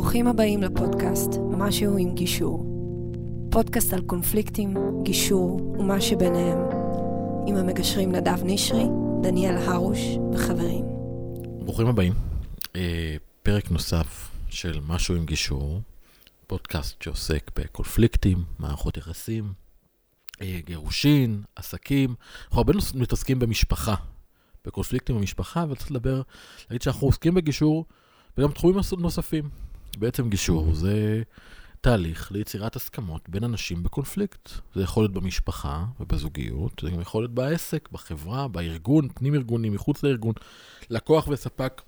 ברוכים הבאים לפודקאסט משהו עם גישור. פודקאסט על קונפליקטים, גישור ומה שביניהם. עם המגשרים נדב נשרי, דניאל הרוש וחברים. ברוכים הבאים. אה, פרק נוסף של משהו עם גישור, פודקאסט שעוסק בקונפליקטים, מערכות יחסים, אה, גירושין, עסקים. אנחנו הרבה מתעסקים במשפחה, בקונפליקטים במשפחה, אבל צריך לדבר, להגיד שאנחנו עוסקים בגישור וגם תחומים נוספים. בעצם גישור זה תהליך ליצירת הסכמות בין אנשים בקונפליקט. זה יכול להיות במשפחה ובזוגיות, זה גם יכול להיות בעסק, בחברה, בארגון, פנים ארגוני, מחוץ לארגון, לקוח וספק.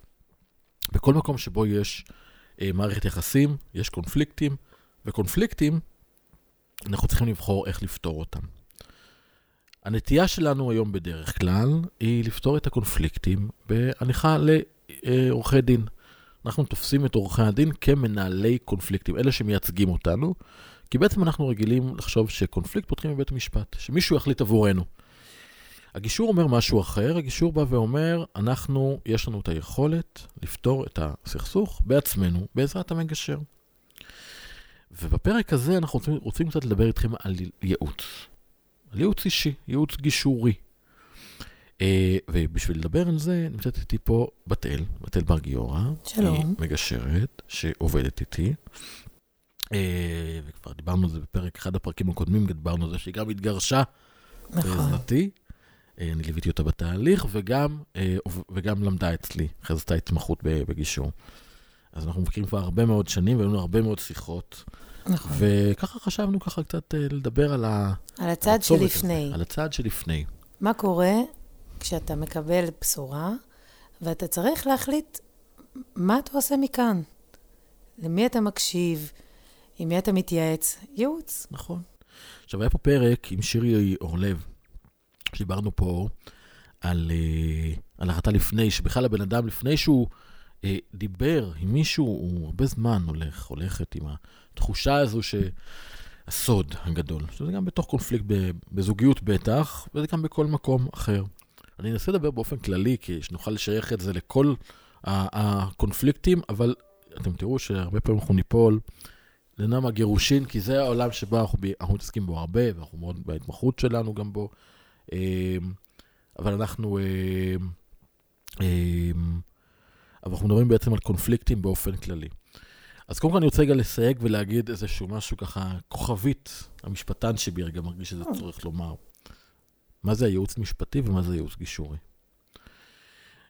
בכל מקום שבו יש אה, מערכת יחסים, יש קונפליקטים, וקונפליקטים, אנחנו צריכים לבחור איך לפתור אותם. הנטייה שלנו היום בדרך כלל היא לפתור את הקונפליקטים בהליכה לעורכי דין. אנחנו תופסים את עורכי הדין כמנהלי קונפליקטים, אלה שמייצגים אותנו, כי בעצם אנחנו רגילים לחשוב שקונפליקט פותחים בבית המשפט, שמישהו יחליט עבורנו. הגישור אומר משהו אחר, הגישור בא ואומר, אנחנו, יש לנו את היכולת לפתור את הסכסוך בעצמנו, בעזרת המגשר. ובפרק הזה אנחנו רוצים, רוצים קצת לדבר איתכם על ייעוץ. על ייעוץ אישי, ייעוץ גישורי. אה, ובשביל לדבר על זה, נמצאת איתי פה בתאל, בתאל בר גיורא. שלום. היא מגשרת שעובדת איתי. אה, וכבר דיברנו על זה בפרק, אחד הפרקים הקודמים, דיברנו על זה שהיא גם התגרשה. נכון. בעזרתי. אה, אני ליוויתי אותה בתהליך, וגם, וגם למדה אצלי, אחרי זה התמחות בגישור. אז אנחנו מכירים כבר הרבה מאוד שנים, והיו לנו הרבה מאוד שיחות. נכון. וככה חשבנו ככה קצת לדבר על ה... על הצד שלפני. על הצד שלפני. מה קורה כשאתה מקבל בשורה, ואתה צריך להחליט מה אתה עושה מכאן. למי אתה מקשיב, עם מי אתה מתייעץ, ייעוץ. נכון. עכשיו, היה פה פרק עם שירי אורלב, שדיברנו פה על, uh, על החלטה לפני, שבכלל הבן אדם, לפני שהוא uh, דיבר עם מישהו, הוא הרבה זמן הולך, הולכת עם התחושה הזו שהסוד הגדול, שזה גם בתוך קונפליקט בזוגיות בטח, וזה גם בכל מקום אחר. אני אנסה לדבר באופן כללי, כי שנוכל לשייך את זה לכל הקונפליקטים, אבל אתם תראו שהרבה פעמים אנחנו ניפול לנם הגירושין, כי זה העולם שבו אנחנו, אנחנו מתעסקים בו הרבה, ואנחנו מאוד בהתמחות שלנו גם בו. אמ, אבל אנחנו, אמ, אמ, אבל אנחנו מדברים בעצם על קונפליקטים באופן כללי. אז קודם כל אני רוצה רגע לסייג ולהגיד איזשהו משהו ככה, כוכבית, המשפטן שבי רגע מרגיש שזה צורך לומר. מה זה הייעוץ משפטי ומה זה ייעוץ גישורי.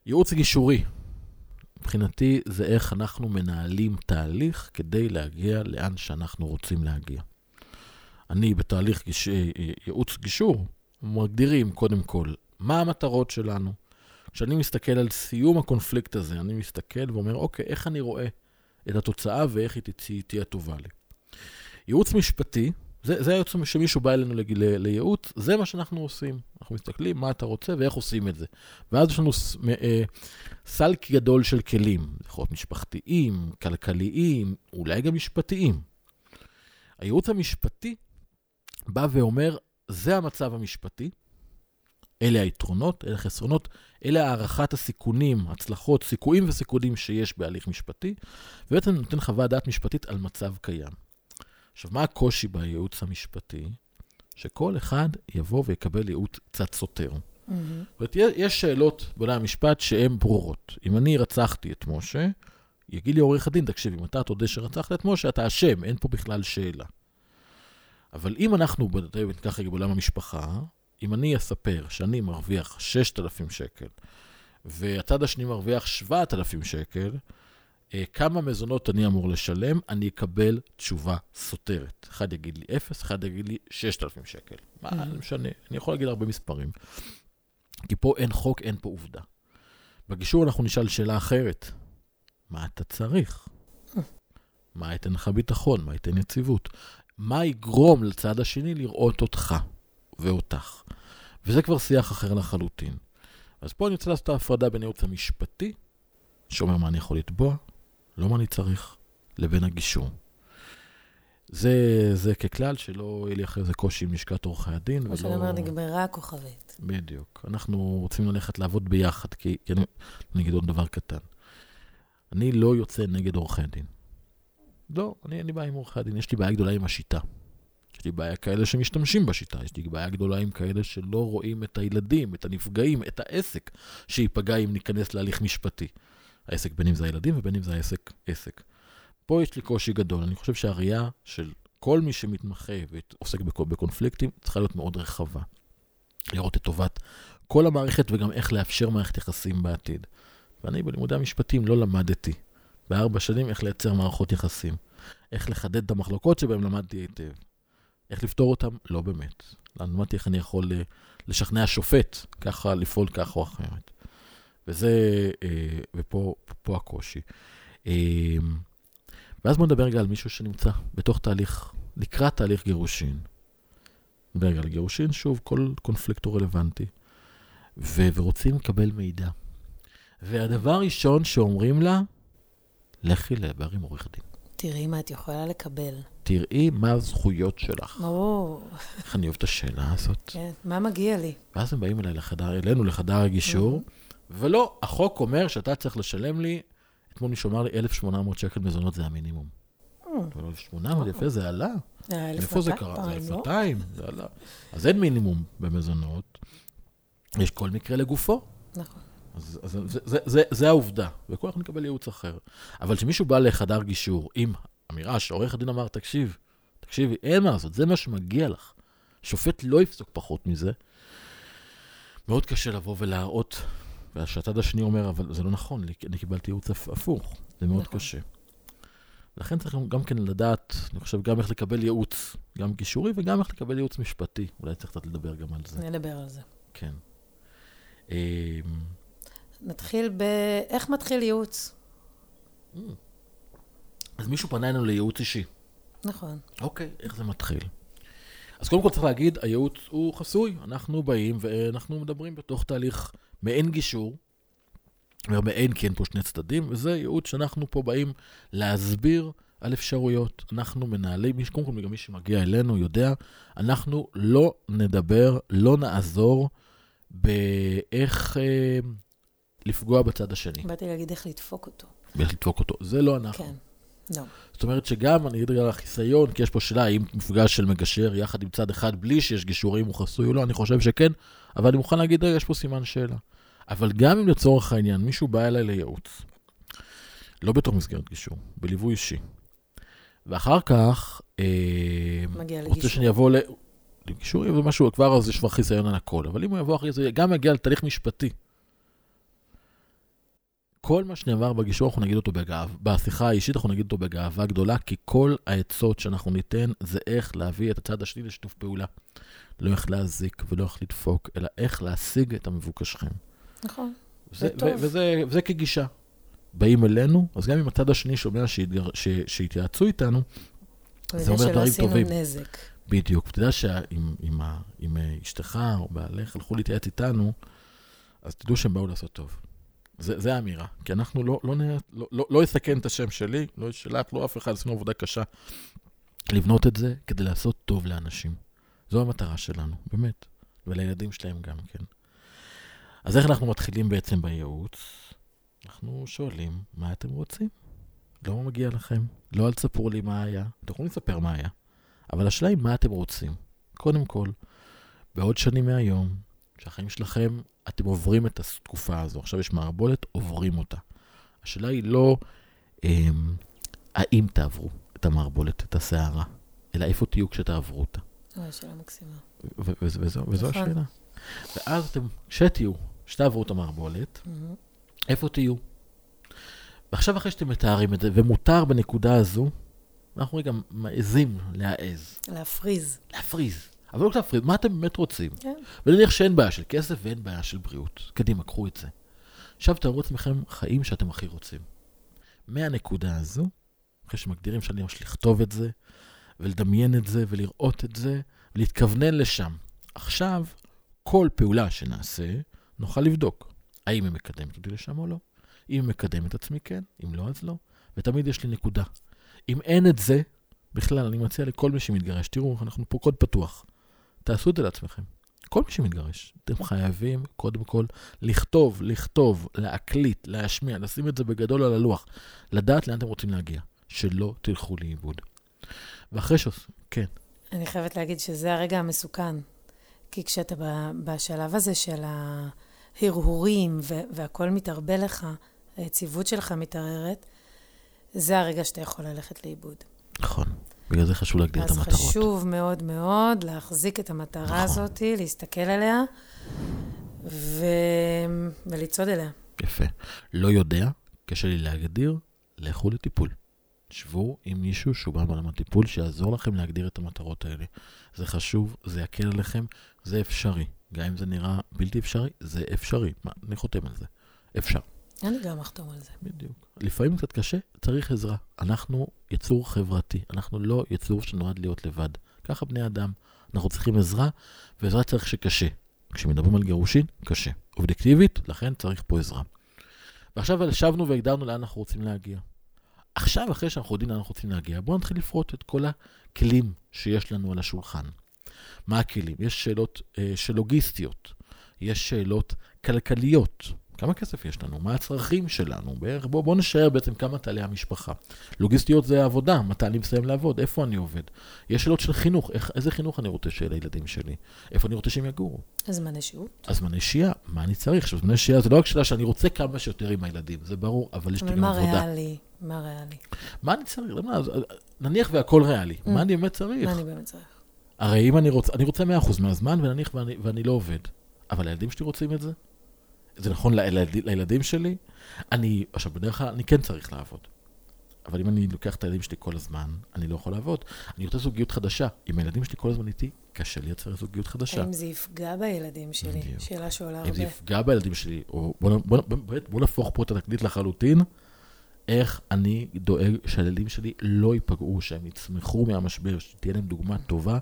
ייעוץ גישורי, מבחינתי, זה איך אנחנו מנהלים תהליך כדי להגיע לאן שאנחנו רוצים להגיע. אני בתהליך גיש... ייעוץ גישור, מגדירים קודם כל מה המטרות שלנו. כשאני מסתכל על סיום הקונפליקט הזה, אני מסתכל ואומר, אוקיי, איך אני רואה את התוצאה ואיך היא תהיה טובה לי. ייעוץ משפטי זה, היוצא שמישהו בא אלינו לייעוץ, זה מה שאנחנו עושים. אנחנו מסתכלים מה אתה רוצה ואיך עושים את זה. ואז יש לנו אה, סל גדול של כלים, יכול להיות משפחתיים, כלכליים, אולי גם משפטיים. הייעוץ המשפטי בא ואומר, זה המצב המשפטי, אלה היתרונות, אלה החסרונות, אלה הערכת הסיכונים, הצלחות, סיכויים וסיכונים שיש בהליך משפטי, ובעצם נותן חוות דעת משפטית על מצב קיים. עכשיו, מה הקושי בייעוץ המשפטי? שכל אחד יבוא ויקבל ייעוץ קצת סותר. Mm-hmm. זאת אומרת, יש שאלות בעולם המשפט שהן ברורות. אם אני רצחתי את משה, יגיד לי עורך הדין, תקשיב, אם אתה תודה שרצחת את משה, אתה אשם, אין פה בכלל שאלה. אבל אם אנחנו, ניקח רגע בעולם המשפחה, אם אני אספר שאני מרוויח 6,000 שקל, והצד השני מרוויח 7,000 שקל, כמה מזונות אני אמור לשלם, אני אקבל תשובה סותרת. אחד יגיד לי 0, אחד יגיד לי 6,000 שקל. מה, זה mm. משנה, אני יכול להגיד הרבה מספרים. כי פה אין חוק, אין פה עובדה. בגישור אנחנו נשאל שאלה אחרת. מה אתה צריך? מה ייתן לך ביטחון? מה ייתן יציבות? מה יגרום לצד השני לראות אותך ואותך? וזה כבר שיח אחר לחלוטין. אז פה אני רוצה לעשות את ההפרדה בין הייעוץ המשפטי, שאומר מה אני יכול לתבוע, לא מה אני צריך, לבין הגישור. זה, זה ככלל, שלא יהיה לי אחרי זה קושי עם לשכת עורכי הדין. כמו שאני אומרת, נגמרה הכוכבית. בדיוק. אנחנו רוצים ללכת לעבוד ביחד, כי, כי אני, אני אגיד עוד דבר קטן. אני לא יוצא נגד עורכי דין. לא, אני אין לי בעיה עם עורכי הדין, יש לי בעיה גדולה עם השיטה. יש לי בעיה כאלה שמשתמשים בשיטה, יש לי בעיה גדולה עם כאלה שלא רואים את הילדים, את הנפגעים, את העסק שייפגע אם ניכנס להליך משפטי. העסק, בין אם זה הילדים ובין אם זה העסק, עסק. פה יש לי קושי גדול. אני חושב שהראייה של כל מי שמתמחה ועוסק בקונפליקטים צריכה להיות מאוד רחבה. לראות את טובת כל המערכת וגם איך לאפשר מערכת יחסים בעתיד. ואני בלימודי המשפטים לא למדתי בארבע שנים איך לייצר מערכות יחסים. איך לחדד את המחלוקות שבהן למדתי היטב. איך לפתור אותן? לא באמת. למדתי איך אני יכול אה, לשכנע שופט ככה, לפעול כך או אחרת. וזה, אה, ופה פה הקושי. אה, ואז בוא נדבר רגע על מישהו שנמצא בתוך תהליך, לקראת תהליך גירושין. נדבר רגע על גירושין, שוב, כל קונפליקט הוא רלוונטי. ו- ורוצים לקבל מידע. והדבר הראשון שאומרים לה, לכי לדבר עם עורך דין. תראי מה את יכולה לקבל. תראי מה הזכויות שלך. או, איך אני אוהב את השאלה הזאת. כן, מה מגיע לי? ואז הם באים אליי לחדר, אלינו לחדר הגישור, ולא, החוק אומר שאתה צריך לשלם לי, אתמול מישהו אמר לי, 1,800 שקל מזונות זה המינימום. אבל 1,800, יפה, זה עלה. אה, איפה זה קרה? זה 1,200, זה עלה. אז אין מינימום במזונות. יש כל מקרה לגופו. נכון. אז, אז זה, זה, זה, זה העובדה, וכל אחד מקבל ייעוץ אחר. אבל כשמישהו בא לחדר גישור עם אמירה שעורך הדין אמר, תקשיב, תקשיבי, אין מה לעשות, זה מה שמגיע לך. שופט לא יפסוק פחות מזה. מאוד קשה לבוא ולהראות, והצד השני אומר, אבל זה לא נכון, אני קיבלתי ייעוץ הפוך, זה מאוד נכון. קשה. לכן צריך גם כן לדעת, אני חושב, גם איך לקבל ייעוץ, גם גישורי וגם איך לקבל ייעוץ משפטי. אולי צריך קצת לדבר גם על זה. נדבר על זה. כן. אמ, נתחיל ב... איך מתחיל ייעוץ? Mm. אז מישהו פנה אלינו לייעוץ אישי. נכון. אוקיי, איך זה מתחיל? אז קודם כל צריך להגיד, הייעוץ הוא חסוי. אנחנו באים ואנחנו מדברים בתוך תהליך מעין גישור, מעין כי אין פה שני צדדים, וזה ייעוץ שאנחנו פה באים להסביר על אפשרויות. אנחנו מנהלים, קודם כל גם מי שמגיע אלינו יודע, אנחנו לא נדבר, לא נעזור באיך אה, לפגוע בצד השני. באתי להגיד איך לדפוק אותו. איך לדפוק אותו. זה לא אנחנו. כן, לא. זאת אומרת שגם, אני אגיד על החיסיון, כי יש פה שאלה האם מפגש של מגשר יחד עם צד אחד בלי שיש גישורים הוא חסוי או לא, אני חושב שכן, אבל אני מוכן להגיד, רגע, יש פה סימן שאלה. אבל גם אם לצורך העניין מישהו בא אליי לייעוץ, לא בתוך מסגרת גישור, בליווי אישי, ואחר כך, אה, מגיע לגישור. רוצה שאני אבוא ל... לגישור, זה משהו, כבר אז יש כבר חיסיון על הכל, אבל אם הוא יבוא אחרי זה, גם יגיע לתהליך משפטי. כל מה שנאמר בגישור, אנחנו נגיד אותו בגאווה, בשיחה האישית אנחנו נגיד אותו בגאווה גדולה, כי כל העצות שאנחנו ניתן זה איך להביא את הצד השני לשיתוף פעולה. לא איך להזיק ולא איך לדפוק, אלא איך להשיג את המבוקשכם. נכון, זה טוב. וזה, וזה כגישה. באים אלינו, אז גם אם הצד השני שומע שהתגר, ש, שהתייעצו איתנו, זה אומר דברים טובים. נזק. בדיוק. אתה יודע שאם אשתך או בעלך הלכו להתייעץ איתנו, אז תדעו שהם באו לעשות טוב. זה, זה האמירה. כי אנחנו לא, לא, לא, לא, לא אסכן את השם שלי, לא שלך, לא אף אחד, עשינו עבודה קשה לבנות את זה כדי לעשות טוב לאנשים. זו המטרה שלנו, באמת. ולילדים שלהם גם כן. אז איך אנחנו מתחילים בעצם בייעוץ? אנחנו שואלים, מה אתם רוצים? לא מגיע לכם. לא אל תספרו לי מה היה. אתם יכולים לספר מה היה. אבל השאלה היא מה אתם רוצים. קודם כל, בעוד שנים מהיום, שהחיים שלכם, אתם עוברים את התקופה הזו. עכשיו יש מערבולת, עוברים אותה. השאלה היא לא אמ, האם תעברו את המערבולת, את הסערה, אלא איפה תהיו כשתעברו אותה. זו שאלה מקסימה. וזו נכון. השאלה. ואז אתם, כשתהיו, כשתעברו את המערבולת, איפה תהיו? ועכשיו אחרי שאתם מתארים את זה, ומותר בנקודה הזו, אנחנו רגע מעזים להעז. להפריז. להפריז. אבל לא רק להפריז, מה אתם באמת רוצים? כן. ונניח שאין בעיה של כסף ואין בעיה של בריאות. קדימה, קחו את זה. עכשיו תארו לעצמכם חיים שאתם הכי רוצים. מהנקודה הזו, אחרי שמגדירים שאני ממש לכתוב את זה, ולדמיין את זה, ולראות את זה, ולהתכוונן לשם. עכשיו, כל פעולה שנעשה, נוכל לבדוק האם היא מקדמת אותי לשם או לא. אם היא מקדמת את עצמי, כן, אם לא, אז לא. ותמיד יש לי נקודה. אם אין את זה, בכלל, אני מציע לכל מי שמתגרש, תראו, אנחנו פה קוד פתוח. תעשו את זה לעצמכם. כל מי שמתגרש, אתם חייבים קודם כל לכתוב, לכתוב, להקליט, להשמיע, לשים את זה בגדול על הלוח, לדעת לאן אתם רוצים להגיע. שלא תלכו לאיבוד. ואחרי ש... כן. אני חייבת להגיד שזה הרגע המסוכן. כי כשאתה בשלב הזה של ההרהורים והכל מתערבל לך, היציבות שלך מתערערת, זה הרגע שאתה יכול ללכת לאיבוד. נכון. בגלל זה חשוב להגדיר את המטרות. אז חשוב מאוד מאוד להחזיק את המטרה נכון. הזאת, להסתכל עליה ו... ולצעוד אליה. יפה. לא יודע, קשה לי להגדיר, לכו לטיפול. שבו עם מישהו שהוא בא בעולם הטיפול, שיעזור לכם להגדיר את המטרות האלה. זה חשוב, זה יקל עליכם, זה אפשרי. גם אם זה נראה בלתי אפשרי, זה אפשרי. מה, אני חותם על זה. אפשר. אני גם אחתום על זה. בדיוק. לפעמים קצת קשה, צריך עזרה. אנחנו יצור חברתי, אנחנו לא יצור שנועד להיות לבד. ככה בני אדם. אנחנו צריכים עזרה, ועזרה צריך שקשה. כשמדברים על גירושין, קשה. אובייקטיבית, לכן צריך פה עזרה. ועכשיו ישבנו והגדרנו לאן אנחנו רוצים להגיע. עכשיו, אחרי שאנחנו יודעים לאן אנחנו רוצים להגיע, בואו נתחיל לפרוט את כל הכלים שיש לנו על השולחן. מה הכלים? יש שאלות אה, שלוגיסטיות, יש שאלות כלכליות, כמה כסף יש לנו? מה הצרכים שלנו? בערך, בואו בוא נשאר בעצם כמה תעלה המשפחה. לוגיסטיות זה עבודה, מתי אני מסיים לעבוד, איפה אני עובד. יש שאלות של חינוך, איך, איזה חינוך אני רוצה שיהיה לילדים שלי? איפה אני רוצה שהם יגורו? הזמני שהות. הזמני שהייה, מה אני צריך? עכשיו, זמני שהייה זה לא רק שאלה שאני רוצה כמה שיותר עם הילדים, זה ברור, אבל יש לי גם עבודה. אבל מה ריאלי? מה ריאלי? מה אני צריך? למה, נניח והכל ריאלי, mm. מה אני באמת צריך? מה אני באמת צריך? הרי אם אני רוצה, אני רוצה 100% מהזמן, ונניח ואני, ואני לא עובד. אבל הילדים שלי רוצים את זה? זה נכון לילד, לילדים שלי? אני, עכשיו, בדרך כלל אני כן צריך לעבוד. אבל אם אני לוקח את הילדים שלי כל הזמן, אני לא יכול לעבוד. אני רוצה זוגיות חדשה. אם הילדים שלי כל הזמן איתי, קשה לייצר זוגיות חדשה. האם זה יפגע בילדים שלי? בדיוק. שאלה שעולה הרבה. אם זה יפגע בילדים שלי, או בוא, בוא, בוא, בוא, בוא נהפוך פה את התקליט לחלוטין, איך אני דואג שהילדים שלי לא ייפגעו, שהם יצמחו מהמשבר, שתהיה להם דוגמה טובה,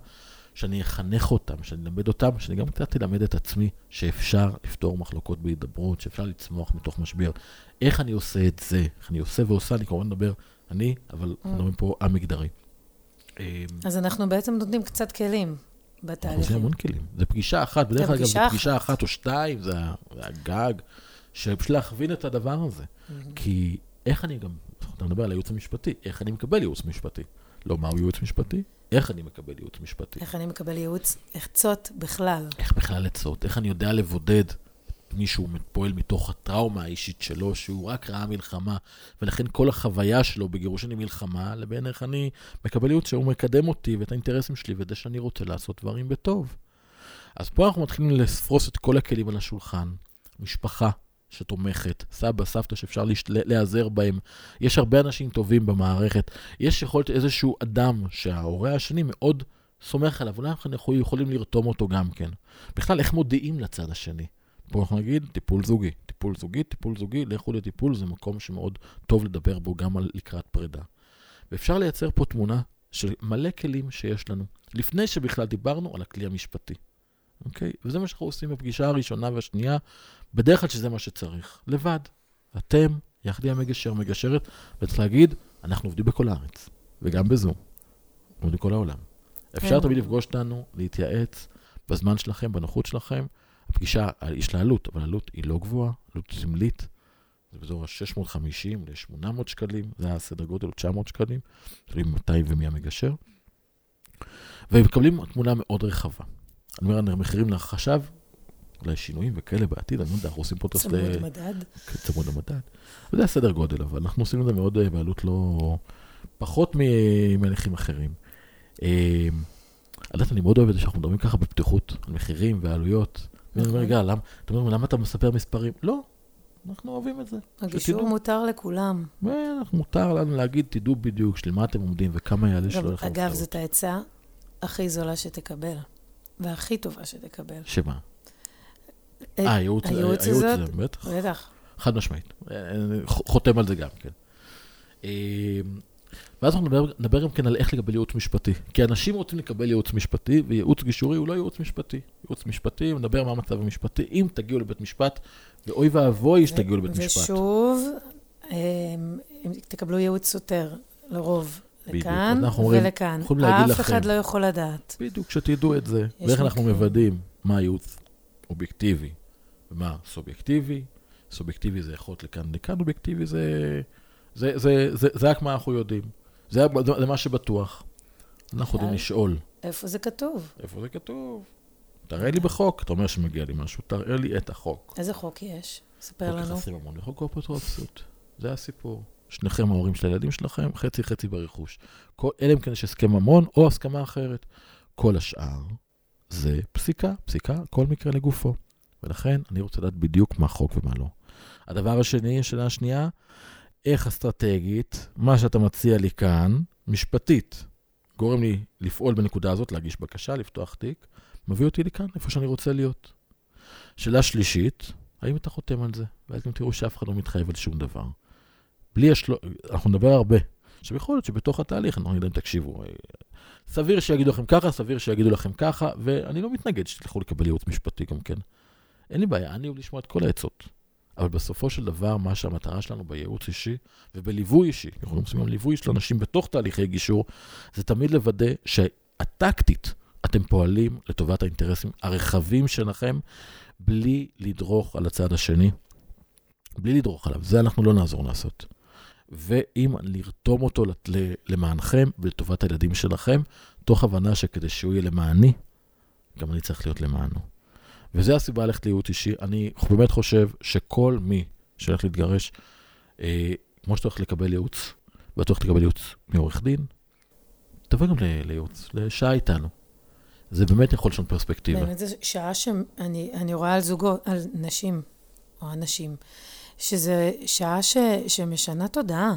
שאני אחנך אותם, שאני אלמד אותם, שאני גם קצת אלמד את עצמי שאפשר לפתור מחלוקות בהידברות, שאפשר לצמוח מתוך משבר. איך אני עושה את זה? איך אני עושה ועושה, אני כמובן מדבר אני, אבל אנחנו מדברים פה המגדרי. אמ, אז אנחנו בעצם נותנים קצת כלים בתהליכים. אנחנו עושים המון כלים. זה פגישה אחת, בדרך כלל גם זה פגישה אחת או שתיים, זה הגג, שפשוט להכווין את הדבר הזה. כי איך אני גם, אתה מדבר על הייעוץ המשפטי, איך אני מקבל ייעוץ משפטי? לא מהו ייעוץ משפטי, איך אני מקבל ייעוץ משפטי. איך אני מקבל ייעוץ עצות בכלל. איך בכלל עצות, איך אני יודע לבודד מישהו פועל מתוך הטראומה האישית שלו, שהוא רק ראה מלחמה, ולכן כל החוויה שלו בגירושין היא מלחמה, לבין איך אני מקבל ייעוץ שהוא מקדם אותי ואת האינטרסים שלי ואת זה שאני רוצה לעשות דברים בטוב. אז פה אנחנו מתחילים לפרוס את כל הכלים על השולחן. משפחה, שתומכת, סבא, סבתא שאפשר להיעזר בהם. יש הרבה אנשים טובים במערכת. יש יכול להיות איזשהו אדם שההורה השני מאוד סומך עליו, אולי אנחנו יכולים לרתום אותו גם כן. בכלל, איך מודיעים לצד השני? פה אנחנו נגיד, טיפול זוגי. טיפול זוגי, טיפול זוגי, לכו לטיפול, זה מקום שמאוד טוב לדבר בו גם על לקראת פרידה. ואפשר לייצר פה תמונה של מלא כלים שיש לנו, לפני שבכלל דיברנו על הכלי המשפטי. אוקיי? וזה מה שאנחנו עושים בפגישה הראשונה והשנייה, בדרך כלל שזה מה שצריך, לבד. אתם, יחד עם המגשר, מגשרת, וצריך להגיד, אנחנו עובדים בכל הארץ, וגם בזום, עובדים בכל העולם. אפשר כן. תמיד לפגוש אותנו, להתייעץ, בזמן שלכם, בנוחות שלכם. הפגישה, יש לה עלות, אבל העלות היא לא גבוהה, עלות סמלית. זה באזור ה-650 ל-800 שקלים, זה הסדר גודל, 900 שקלים, תלוי מתי ומי המגשר. והם מקבלים תמונה מאוד רחבה. אני אומר, המחירים לחשב, אולי שינויים וכאלה בעתיד, אני לא יודע, אנחנו עושים פה טוס ל... צמוד מדד. כן, צמוד המדד. זה הסדר גודל, אבל אנחנו עושים את זה מאוד אה, בעלות לא... פחות מהליכים אחרים. את אה, יודעת, אני מאוד אוהב את זה שאנחנו מדברים ככה בפתיחות, על מחירים ועלויות. ואני אומר, רגע, למה, אתה אומר, למה אתה מספר מספרים? לא, אנחנו אוהבים את זה. הגישור מותר לכולם. מותר לנו להגיד, תדעו בדיוק של מה אתם עומדים וכמה יעלה שלא לך. אגב, זאת העצה הכי זולה שתקבל. והכי טובה שתקבל. שמה? אה, הייעוץ, הייעוץ הזאת? בטח. בטח. חד משמעית. חותם על זה גם כן. אה, ואז אנחנו נדבר, נדבר גם כן על איך לקבל ייעוץ משפטי. כי אנשים רוצים לקבל ייעוץ משפטי, וייעוץ גישורי הוא לא ייעוץ משפטי. ייעוץ משפטי, נדבר מה המצב המשפטי, אם תגיעו לבית משפט, ואוי ואבוי שתגיעו לבית משפט. ושוב, אה, אם תקבלו ייעוץ סותר, לרוב. לכאן ולכאן. אף אחד לא יכול לדעת. בדיוק, שתדעו את זה. ואיך אנחנו מוודאים מה הייעוץ אובייקטיבי ומה סובייקטיבי. סובייקטיבי זה יכול להיות לכאן לכאן, אובייקטיבי זה, זה, זה, זה, זה רק מה אנחנו יודעים. זה, זה, זה מה שבטוח. אנחנו יודעים אה. לשאול. איפה זה כתוב? איפה זה כתוב? תראה לי בחוק, אתה אומר שמגיע לי משהו, תראה לי את החוק. איזה חוק יש? ספר חוק לנו. יחסי ממון וחוק האפוטרופסות. זה הסיפור. שניכם ההורים של הילדים שלכם, חצי חצי ברכוש. כל, אלא אם כן יש הסכם ממון או הסכמה אחרת. כל השאר זה פסיקה, פסיקה, כל מקרה לגופו. ולכן אני רוצה לדעת בדיוק מה חוק ומה לא. הדבר השני, השאלה השנייה, איך אסטרטגית, מה שאתה מציע לי כאן, משפטית, גורם לי לפעול בנקודה הזאת, להגיש בקשה, לפתוח תיק, מביא אותי לכאן, איפה שאני רוצה להיות. שאלה שלישית, האם אתה חותם על זה? ואז אתם תראו שאף אחד לא מתחייב על שום דבר. בלי השל... אנחנו נדבר הרבה. עכשיו, יכול להיות שבתוך התהליך, אנחנו נגיד להם, תקשיבו, אה, סביר שיגידו לכם ככה, סביר שיגידו לכם ככה, ואני לא מתנגד שתלכו לקבל ייעוץ משפטי גם כן. אין לי בעיה, אני אוהב לשמוע את כל העצות. אבל בסופו של דבר, מה שהמטרה שלנו בייעוץ אישי ובליווי אישי, אנחנו לא מסוגלים ליווי של אנשים בתוך תהליכי גישור, זה תמיד לוודא שהטקטית אתם פועלים לטובת האינטרסים הרחבים שלכם, בלי לדרוך על הצד השני, בלי לדרוך עליו. זה אנחנו לא נעזור לעשות. ואם לרתום אותו למענכם ולטובת הילדים שלכם, תוך הבנה שכדי שהוא יהיה למעני, גם אני צריך להיות למענו. וזו הסיבה ללכת לייעוץ אישי. אני באמת חושב שכל מי שהולך להתגרש, אה, כמו שאתה הולך לקבל ייעוץ, ואתה הולך לקבל ייעוץ מעורך דין, תבוא גם לייעוץ, לשעה איתנו. זה באמת יכול לשנות פרספקטיבה. באמת, זו שעה שאני אני רואה על זוגות, על נשים, או אנשים, שזה שעה ש, שמשנה תודעה.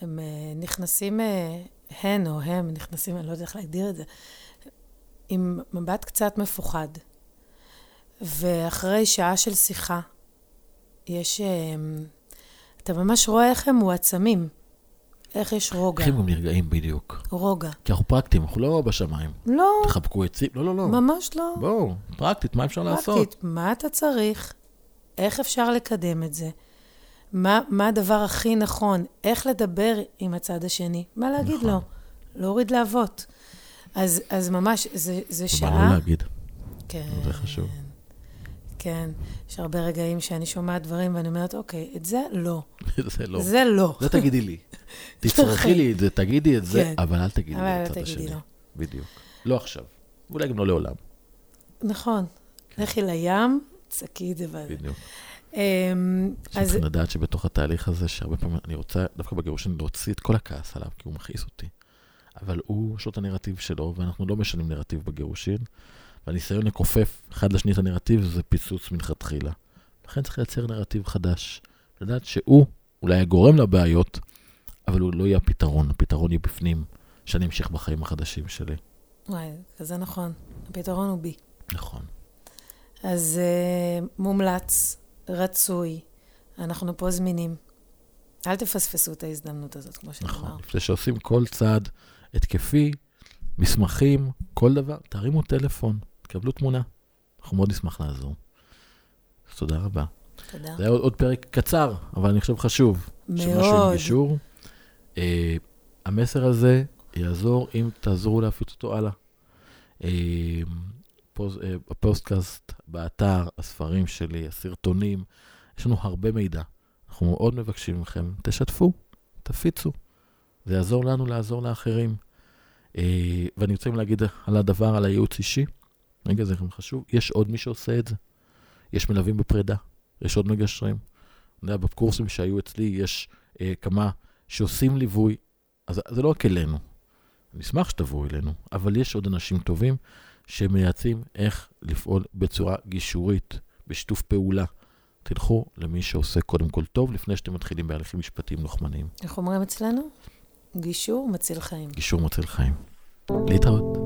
הם אה, נכנסים, אה, הן או הם נכנסים, אני לא יודעת איך להגדיר את זה, עם מבט קצת מפוחד. ואחרי שעה של שיחה, יש... אה, אתה ממש רואה איך הם מועצמים, איך יש רוגע. איך הם גם נרגעים בדיוק. רוגע. כי אנחנו פרקטיים, אנחנו לא בשמיים. לא, תחבקו עצים, לא, לא, לא. ממש לא. בואו, פרקטית, מה אפשר לעשות? פרקטית, מה אתה צריך? איך אפשר לקדם את זה? מה, מה הדבר הכי נכון? איך לדבר עם הצד השני? מה להגיד נכון. לו? להוריד להבות. אז, אז ממש, זה, זה מה שעה... לא להגיד, כן. זה חשוב. כן. יש הרבה רגעים שאני שומעת דברים ואני אומרת, אוקיי, את זה לא. זה לא. זה לא. זה תגידי לי. תצרכי לי את זה, תגידי את זה, כן. אבל אל תגידי אבל לצד תגידי השני. לו. בדיוק. לא עכשיו. ואולי גם לא לעולם. נכון. לכי לים, צעקי את זה. בדיוק. אמ, אז צריכים לדעת שבתוך התהליך הזה, שהרבה פעמים אני רוצה דווקא בגירושין להוציא את כל הכעס עליו, כי הוא מכעיס אותי. אבל הוא, יש לו את הנרטיב שלו, ואנחנו לא משנים נרטיב בגירושין, והניסיון לכופף אחד לשני את הנרטיב זה פיצוץ מלכתחילה. לכן צריך לייצר נרטיב חדש. לדעת שהוא אולי הגורם לבעיות, אבל הוא לא יהיה הפתרון, הפתרון יהיה בפנים, שאני אמשיך בחיים החדשים שלי. וואי, כזה נכון. הפתרון הוא בי. נכון. אז uh, מומלץ, רצוי, אנחנו פה זמינים. אל תפספסו את ההזדמנות הזאת, כמו שנאמר. נכון. לפני שעושים כל צעד התקפי, מסמכים, כל דבר, תרימו טלפון, תקבלו תמונה. אנחנו מאוד נשמח לעזור. אז תודה רבה. תודה. זה היה עוד, עוד פרק קצר, אבל אני חושב חשוב. שמשהו עם מאוד. גישור. אה, המסר הזה יעזור אם תעזרו להפיץ אותו הלאה. אה, אה, הפודקאסט, באתר, הספרים שלי, הסרטונים, יש לנו הרבה מידע. אנחנו מאוד מבקשים מכם, תשתפו, תפיצו. זה יעזור לנו לעזור לאחרים. אה, ואני רוצה להגיד על הדבר, על הייעוץ אישי. רגע, זה גם חשוב. יש עוד מי שעושה את זה. יש מלווים בפרידה, יש עוד מגשרים. אני יודע, בקורסים שהיו אצלי יש אה, כמה שעושים ליווי, אז זה לא רק אלינו. אני אשמח שתבואו אלינו, אבל יש עוד אנשים טובים שמייעצים איך לפעול בצורה גישורית, בשיתוף פעולה. תלכו למי שעושה קודם כל טוב, לפני שאתם מתחילים בהליכים משפטיים לוחמניים. איך אומרים אצלנו? גישור מציל חיים. גישור מציל חיים. להתראות.